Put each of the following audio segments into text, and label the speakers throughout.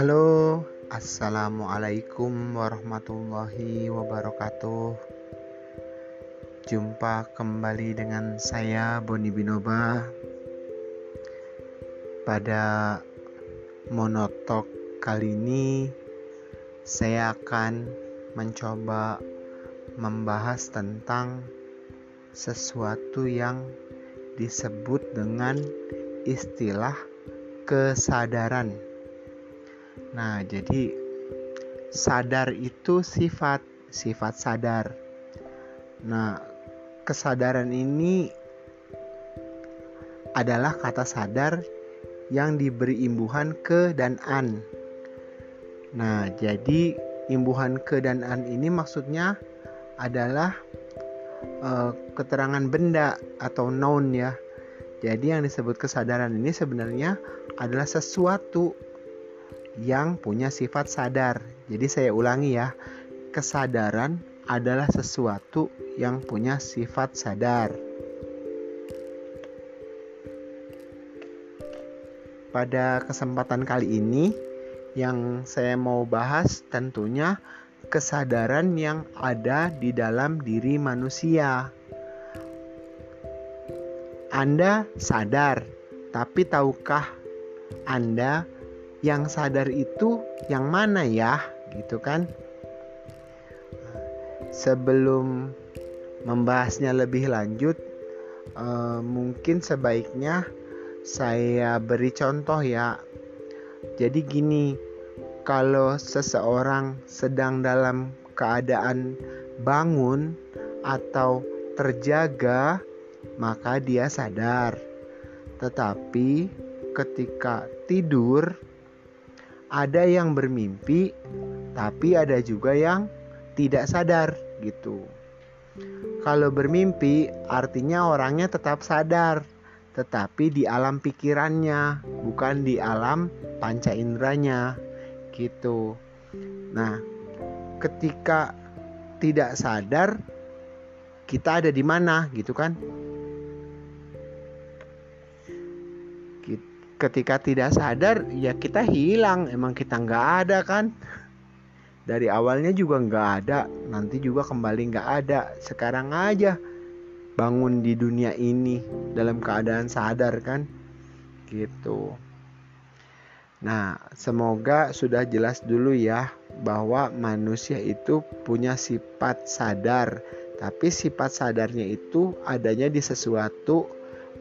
Speaker 1: Halo, assalamualaikum warahmatullahi wabarakatuh. Jumpa kembali dengan saya Boni Binoba pada monotok kali ini. Saya akan mencoba membahas tentang sesuatu yang disebut dengan istilah kesadaran Nah, jadi sadar itu sifat, sifat sadar. Nah, kesadaran ini adalah kata sadar yang diberi imbuhan ke dan an. Nah, jadi imbuhan ke dan an ini maksudnya adalah uh, keterangan benda atau noun ya. Jadi yang disebut kesadaran ini sebenarnya adalah sesuatu yang punya sifat sadar. Jadi saya ulangi ya, kesadaran adalah sesuatu yang punya sifat sadar. Pada kesempatan kali ini yang saya mau bahas tentunya kesadaran yang ada di dalam diri manusia. Anda sadar, tapi tahukah Anda yang sadar itu yang mana ya? Gitu kan? Sebelum membahasnya lebih lanjut uh, mungkin sebaiknya saya beri contoh ya. Jadi gini kalau seseorang sedang dalam keadaan bangun atau terjaga maka dia sadar. Tetapi ketika tidur ada yang bermimpi, tapi ada juga yang tidak sadar gitu. Kalau bermimpi artinya orangnya tetap sadar, tetapi di alam pikirannya, bukan di alam panca inderanya gitu. Nah, ketika tidak sadar kita ada di mana gitu kan? Ketika tidak sadar ya kita hilang. Emang kita nggak ada kan? Dari awalnya juga nggak ada nanti juga kembali nggak ada. Sekarang aja bangun di dunia ini dalam keadaan sadar kan? Gitu. Nah semoga sudah jelas dulu ya bahwa manusia itu punya sifat sadar. Tapi sifat sadarnya itu adanya di sesuatu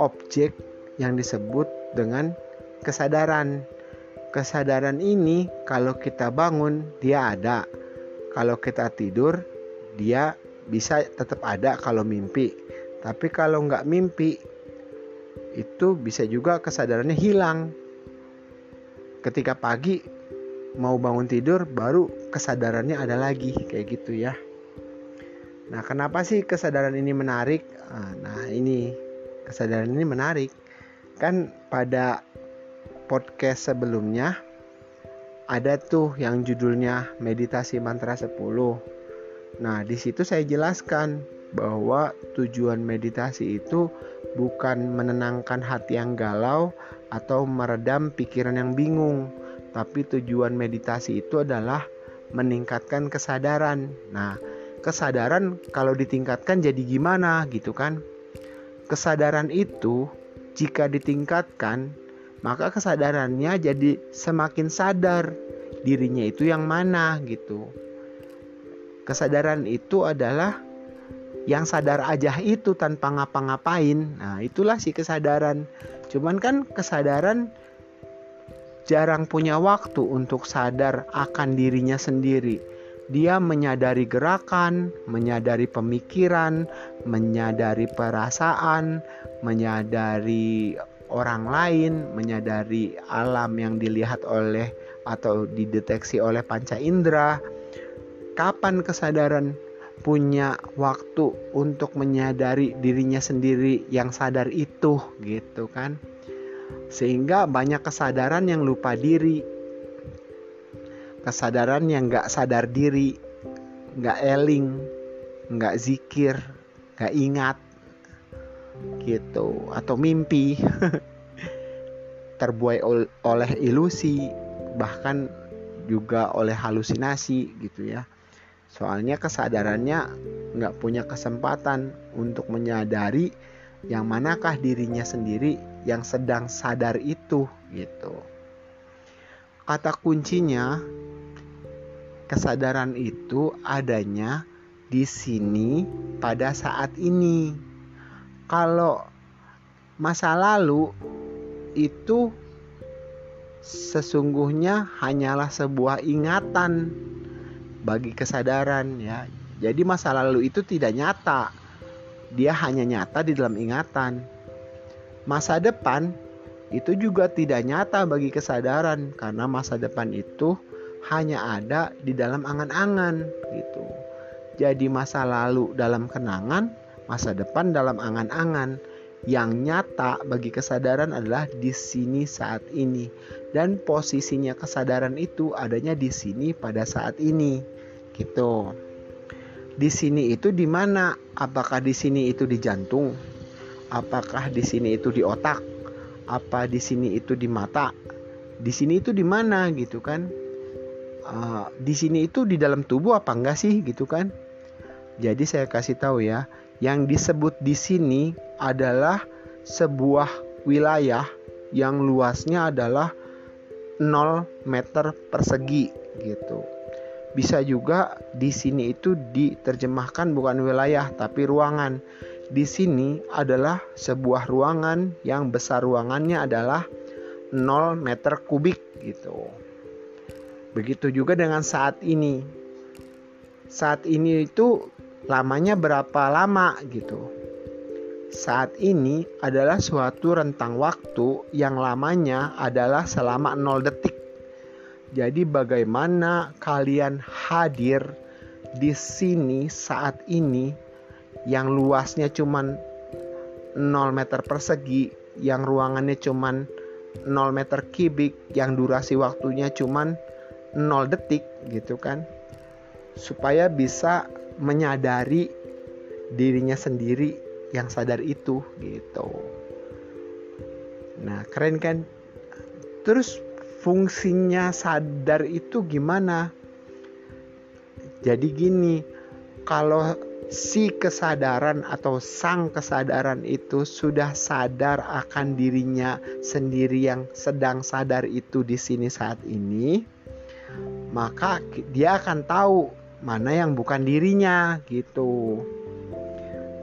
Speaker 1: objek yang disebut dengan kesadaran. Kesadaran ini kalau kita bangun dia ada. Kalau kita tidur dia bisa tetap ada kalau mimpi. Tapi kalau nggak mimpi itu bisa juga kesadarannya hilang. Ketika pagi mau bangun tidur baru kesadarannya ada lagi kayak gitu ya. Nah, kenapa sih kesadaran ini menarik? Ah, nah, ini kesadaran ini menarik. Kan pada podcast sebelumnya ada tuh yang judulnya meditasi mantra 10. Nah, di situ saya jelaskan bahwa tujuan meditasi itu bukan menenangkan hati yang galau atau meredam pikiran yang bingung, tapi tujuan meditasi itu adalah meningkatkan kesadaran. Nah, kesadaran kalau ditingkatkan jadi gimana gitu kan? Kesadaran itu jika ditingkatkan maka kesadarannya jadi semakin sadar dirinya itu yang mana gitu. Kesadaran itu adalah yang sadar aja itu tanpa ngapa-ngapain. Nah, itulah si kesadaran. Cuman kan kesadaran jarang punya waktu untuk sadar akan dirinya sendiri. Dia menyadari gerakan, menyadari pemikiran, menyadari perasaan, menyadari orang lain, menyadari alam yang dilihat oleh atau dideteksi oleh panca indera. Kapan kesadaran punya waktu untuk menyadari dirinya sendiri yang sadar itu gitu kan. Sehingga banyak kesadaran yang lupa diri. Kesadaran yang gak sadar diri, gak eling, gak zikir, gak ingat gitu. Atau mimpi. Terbuai oleh ilusi. Bahkan juga oleh halusinasi gitu ya. Soalnya kesadarannya nggak punya kesempatan untuk menyadari yang manakah dirinya sendiri yang sedang sadar itu gitu. Kata kuncinya kesadaran itu adanya di sini pada saat ini kalau masa lalu itu sesungguhnya hanyalah sebuah ingatan bagi kesadaran ya. Jadi masa lalu itu tidak nyata. Dia hanya nyata di dalam ingatan. Masa depan itu juga tidak nyata bagi kesadaran karena masa depan itu hanya ada di dalam angan-angan gitu. Jadi masa lalu dalam kenangan, masa depan dalam angan-angan yang nyata bagi kesadaran adalah di sini saat ini. Dan posisinya kesadaran itu adanya di sini pada saat ini. Gitu. Di sini itu di mana? Apakah di sini itu di jantung? Apakah di sini itu di otak? Apa di sini itu di mata? Di sini itu di mana? Gitu kan. Uh, di sini itu di dalam tubuh apa enggak sih? Gitu kan. Jadi saya kasih tahu ya yang disebut di sini adalah sebuah wilayah yang luasnya adalah 0 meter persegi gitu. Bisa juga di sini itu diterjemahkan bukan wilayah tapi ruangan. Di sini adalah sebuah ruangan yang besar ruangannya adalah 0 meter kubik gitu. Begitu juga dengan saat ini. Saat ini itu lamanya berapa lama gitu. Saat ini adalah suatu rentang waktu yang lamanya adalah selama 0 detik. Jadi bagaimana kalian hadir di sini saat ini yang luasnya cuman 0 meter persegi, yang ruangannya cuman 0 meter kubik, yang durasi waktunya cuman 0 detik gitu kan. Supaya bisa menyadari dirinya sendiri yang sadar itu gitu. Nah, keren kan? Terus fungsinya sadar itu gimana? Jadi gini, kalau si kesadaran atau sang kesadaran itu sudah sadar akan dirinya sendiri yang sedang sadar itu di sini saat ini, maka dia akan tahu mana yang bukan dirinya gitu.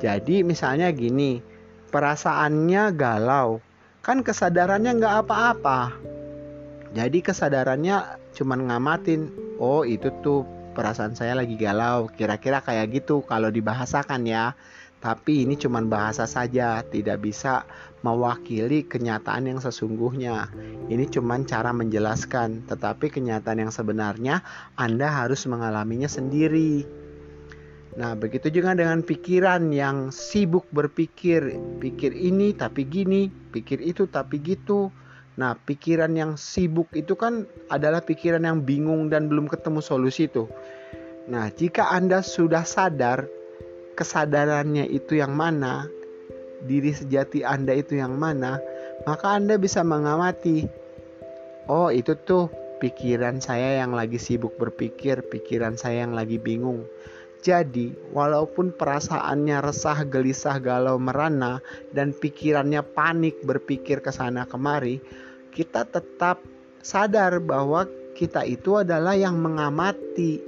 Speaker 1: Jadi misalnya gini, perasaannya galau, kan kesadarannya nggak apa-apa. Jadi kesadarannya cuman ngamatin, oh itu tuh perasaan saya lagi galau, kira-kira kayak gitu kalau dibahasakan ya. Tapi ini cuman bahasa saja, tidak bisa mewakili kenyataan yang sesungguhnya. Ini cuman cara menjelaskan, tetapi kenyataan yang sebenarnya Anda harus mengalaminya sendiri. Nah, begitu juga dengan pikiran yang sibuk berpikir, pikir ini tapi gini, pikir itu tapi gitu. Nah, pikiran yang sibuk itu kan adalah pikiran yang bingung dan belum ketemu solusi itu. Nah, jika Anda sudah sadar kesadarannya itu yang mana, diri sejati Anda itu yang mana, maka Anda bisa mengamati. Oh, itu tuh pikiran saya yang lagi sibuk berpikir, pikiran saya yang lagi bingung. Jadi, walaupun perasaannya resah, gelisah, galau, merana, dan pikirannya panik berpikir ke sana kemari, kita tetap sadar bahwa kita itu adalah yang mengamati,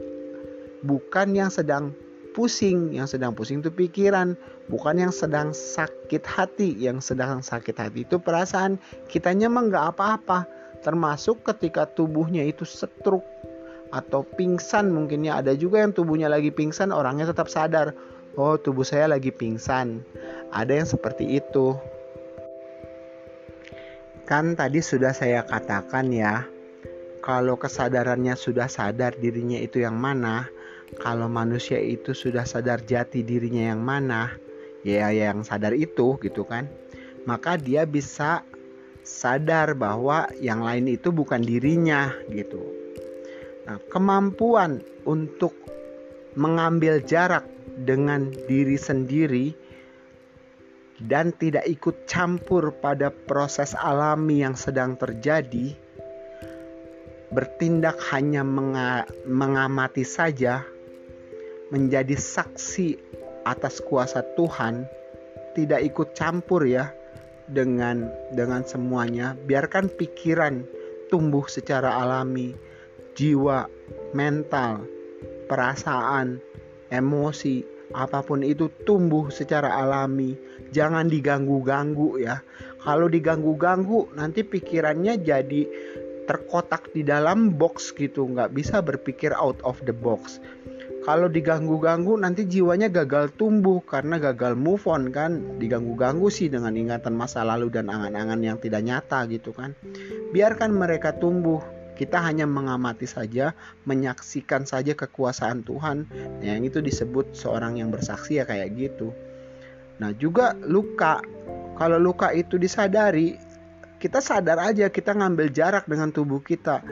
Speaker 1: bukan yang sedang pusing, yang sedang pusing itu pikiran, bukan yang sedang sakit hati, yang sedang sakit hati itu perasaan. Kitanya mah nggak apa-apa, termasuk ketika tubuhnya itu setruk atau pingsan. Mungkinnya ada juga yang tubuhnya lagi pingsan orangnya tetap sadar. Oh tubuh saya lagi pingsan. Ada yang seperti itu. Kan tadi sudah saya katakan ya kalau kesadarannya sudah sadar dirinya itu yang mana kalau manusia itu sudah sadar jati dirinya yang mana ya yang sadar itu gitu kan maka dia bisa sadar bahwa yang lain itu bukan dirinya gitu. Nah, kemampuan untuk mengambil jarak dengan diri sendiri dan tidak ikut campur pada proses alami yang sedang terjadi bertindak hanya mengamati saja, menjadi saksi atas kuasa Tuhan, tidak ikut campur ya dengan dengan semuanya. Biarkan pikiran tumbuh secara alami, jiwa, mental, perasaan, emosi, apa pun itu tumbuh secara alami. Jangan diganggu-ganggu ya. Kalau diganggu-ganggu nanti pikirannya jadi terkotak di dalam box gitu nggak bisa berpikir out of the box kalau diganggu-ganggu nanti jiwanya gagal tumbuh karena gagal move on kan diganggu-ganggu sih dengan ingatan masa lalu dan angan-angan yang tidak nyata gitu kan biarkan mereka tumbuh kita hanya mengamati saja, menyaksikan saja kekuasaan Tuhan. yang itu disebut seorang yang bersaksi ya kayak gitu. Nah, juga luka. Kalau luka itu disadari, kita sadar aja kita ngambil jarak dengan tubuh kita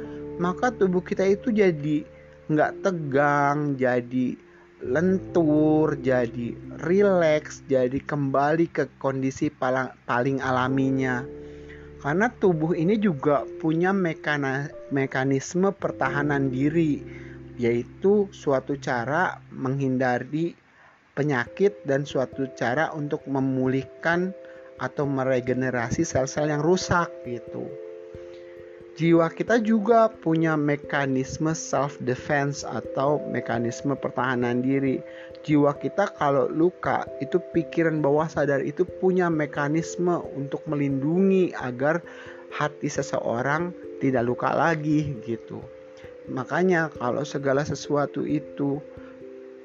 Speaker 1: maka tubuh kita itu jadi nggak tegang jadi lentur jadi rileks jadi kembali ke kondisi paling, paling alaminya karena tubuh ini juga punya mekana, mekanisme pertahanan diri yaitu suatu cara menghindari penyakit dan suatu cara untuk memulihkan atau meregenerasi sel-sel yang rusak gitu. Jiwa kita juga punya mekanisme self defense atau mekanisme pertahanan diri. Jiwa kita kalau luka itu pikiran bawah sadar itu punya mekanisme untuk melindungi agar hati seseorang tidak luka lagi gitu. Makanya kalau segala sesuatu itu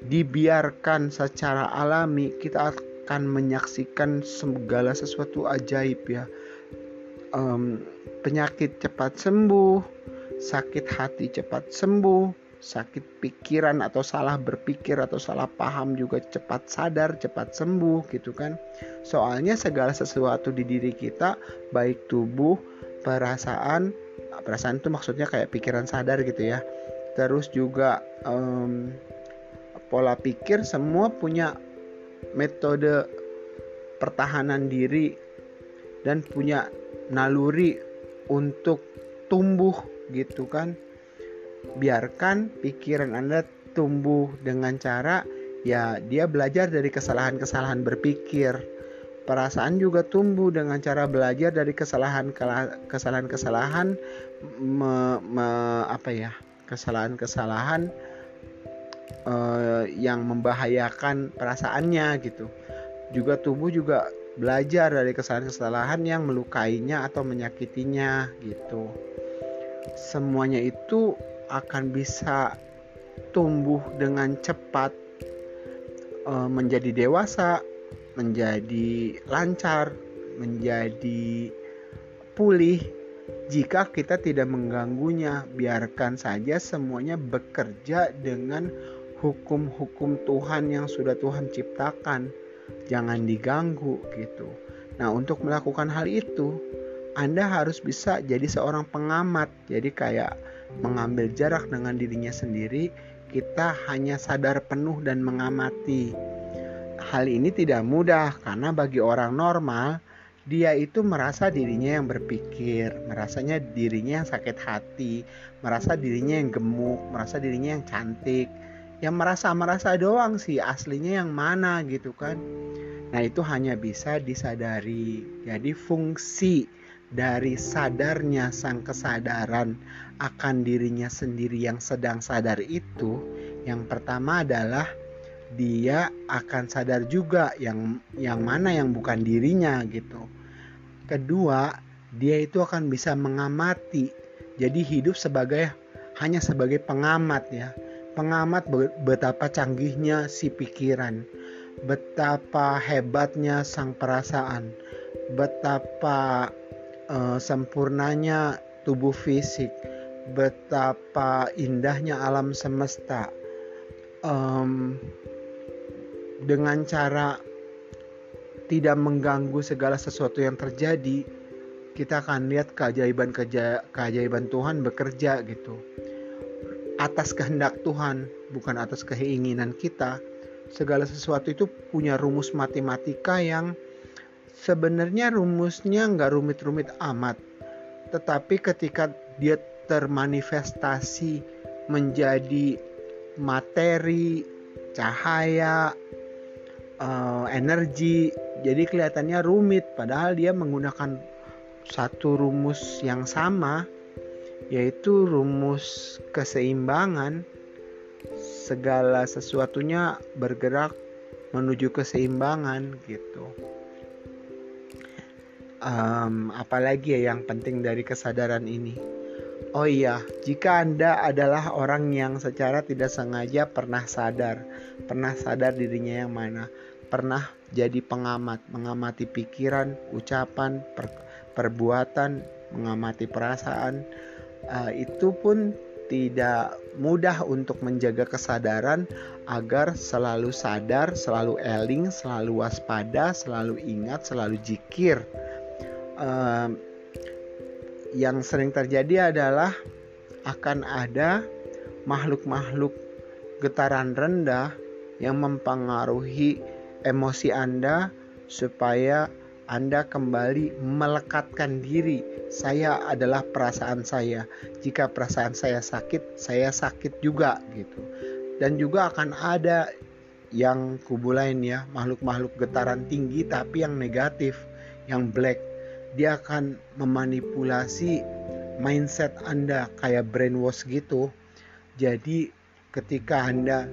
Speaker 1: dibiarkan secara alami kita akan menyaksikan segala sesuatu ajaib ya um, penyakit cepat sembuh sakit hati cepat sembuh sakit pikiran atau salah berpikir atau salah paham juga cepat sadar cepat sembuh gitu kan. Soalnya segala sesuatu di diri kita baik tubuh perasaan perasaan itu maksudnya kayak pikiran sadar gitu ya. Terus juga um, pola pikir semua punya metode pertahanan diri dan punya naluri untuk tumbuh gitu kan biarkan pikiran Anda tumbuh dengan cara ya dia belajar dari kesalahan-kesalahan berpikir perasaan juga tumbuh dengan cara belajar dari kesalahan kesalahan-kesalahan me, me, apa ya kesalahan-kesalahan uh, yang membahayakan perasaannya gitu. Juga tubuh juga belajar dari kesalahan-kesalahan yang melukainya atau menyakitinya gitu. Semuanya itu akan bisa tumbuh dengan cepat uh, menjadi dewasa, menjadi lancar, menjadi pulih jika kita tidak mengganggunya. Biarkan saja semuanya bekerja dengan hukum-hukum Tuhan yang sudah Tuhan ciptakan. Jangan diganggu gitu. Nah, untuk melakukan hal itu, Anda harus bisa jadi seorang pengamat. Jadi kayak mengambil jarak dengan dirinya sendiri, kita hanya sadar penuh dan mengamati. Hal ini tidak mudah karena bagi orang normal, dia itu merasa dirinya yang berpikir, merasanya dirinya yang sakit hati, merasa dirinya yang gemuk, merasa dirinya yang cantik, yang merasa-merasa doang sih aslinya yang mana gitu kan. Nah itu hanya bisa disadari. Jadi fungsi dari sadarnya sang kesadaran akan dirinya sendiri yang sedang sadar itu yang pertama adalah dia akan sadar juga yang yang mana yang bukan dirinya gitu. Kedua dia itu akan bisa mengamati. Jadi hidup sebagai hanya sebagai pengamat ya pengamat betapa canggihnya si pikiran, betapa hebatnya sang perasaan, betapa uh, sempurnanya tubuh fisik, betapa indahnya alam semesta. Um, dengan cara tidak mengganggu segala sesuatu yang terjadi, kita akan lihat keajaiban keajaiban Tuhan bekerja gitu atas kehendak Tuhan, bukan atas keinginan kita. Segala sesuatu itu punya rumus matematika yang sebenarnya rumusnya nggak rumit-rumit amat. Tetapi ketika dia termanifestasi menjadi materi, cahaya, uh, energi. Jadi kelihatannya rumit padahal dia menggunakan satu rumus yang sama yaitu rumus keseimbangan. Segala sesuatunya bergerak menuju keseimbangan gitu. Um, apalagi ya yang penting dari kesadaran ini? Oh iya, jika Anda adalah orang yang secara tidak sengaja pernah sadar, pernah sadar dirinya yang mana, pernah jadi pengamat, mengamati pikiran, ucapan, per, perbuatan, mengamati perasaan, uh, itu pun tidak mudah untuk menjaga kesadaran agar selalu sadar, selalu eling, selalu waspada, selalu ingat, selalu jikir. Uh, yang sering terjadi adalah akan ada makhluk-makhluk getaran rendah yang mempengaruhi emosi Anda supaya Anda kembali melekatkan diri. Saya adalah perasaan saya. Jika perasaan saya sakit, saya sakit juga gitu. Dan juga akan ada yang kubu lain ya, makhluk-makhluk getaran tinggi tapi yang negatif, yang black dia akan memanipulasi mindset Anda kayak brainwash gitu. Jadi ketika Anda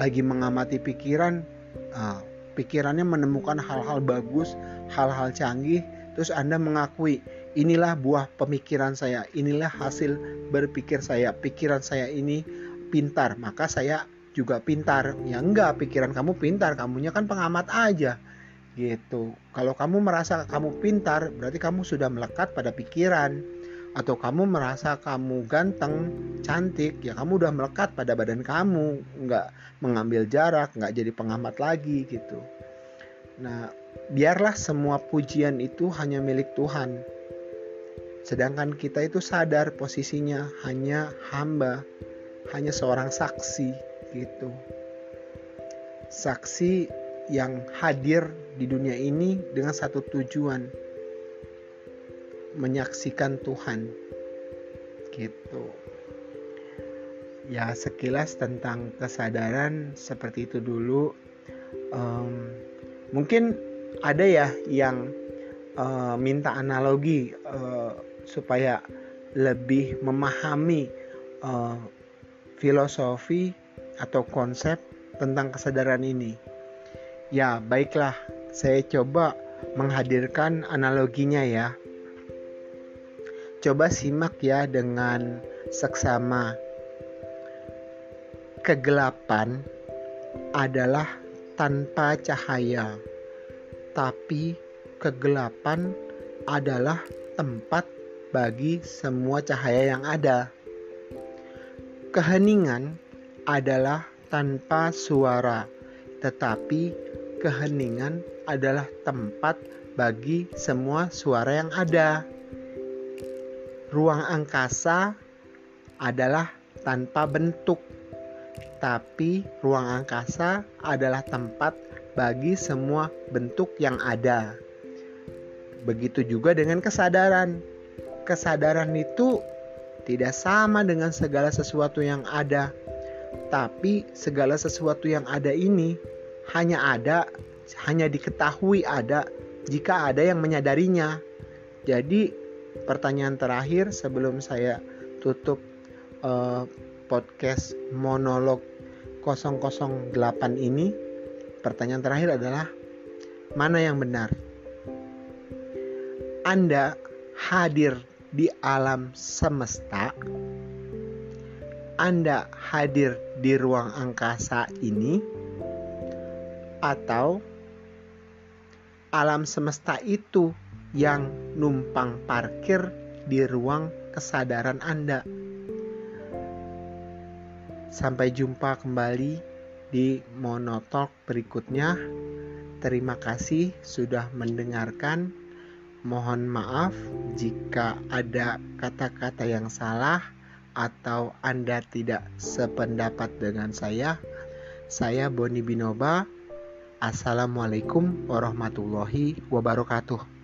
Speaker 1: lagi mengamati pikiran, uh, pikirannya menemukan hal-hal bagus, hal-hal canggih, terus Anda mengakui inilah buah pemikiran saya, inilah hasil berpikir saya, pikiran saya ini pintar, maka saya juga pintar. Ya enggak, pikiran kamu pintar, kamunya kan pengamat aja gitu. Kalau kamu merasa kamu pintar, berarti kamu sudah melekat pada pikiran. Atau kamu merasa kamu ganteng, cantik, ya kamu udah melekat pada badan kamu, nggak mengambil jarak, nggak jadi pengamat lagi gitu. Nah, biarlah semua pujian itu hanya milik Tuhan. Sedangkan kita itu sadar posisinya hanya hamba, hanya seorang saksi gitu. Saksi yang hadir di dunia ini dengan satu tujuan menyaksikan Tuhan gitu ya sekilas tentang kesadaran seperti itu dulu um, mungkin ada ya yang uh, minta analogi uh, supaya lebih memahami uh, filosofi atau konsep tentang kesadaran ini Ya, baiklah. Saya coba menghadirkan analoginya ya. Coba simak ya dengan seksama. Kegelapan adalah tanpa cahaya, tapi kegelapan adalah tempat bagi semua cahaya yang ada. Keheningan adalah tanpa suara, tetapi keheningan adalah tempat bagi semua suara yang ada. Ruang angkasa adalah tanpa bentuk, tapi ruang angkasa adalah tempat bagi semua bentuk yang ada. Begitu juga dengan kesadaran. Kesadaran itu tidak sama dengan segala sesuatu yang ada, tapi segala sesuatu yang ada ini hanya ada, hanya diketahui ada jika ada yang menyadarinya. Jadi pertanyaan terakhir sebelum saya tutup uh, podcast monolog 008 ini, pertanyaan terakhir adalah mana yang benar? Anda hadir di alam semesta, Anda hadir di ruang angkasa ini, atau alam semesta itu yang numpang parkir di ruang kesadaran Anda. Sampai jumpa kembali di monotalk berikutnya. Terima kasih sudah mendengarkan. Mohon maaf jika ada kata-kata yang salah atau Anda tidak sependapat dengan saya. Saya Boni Binoba Assalamualaikum warahmatullahi wabarakatuh.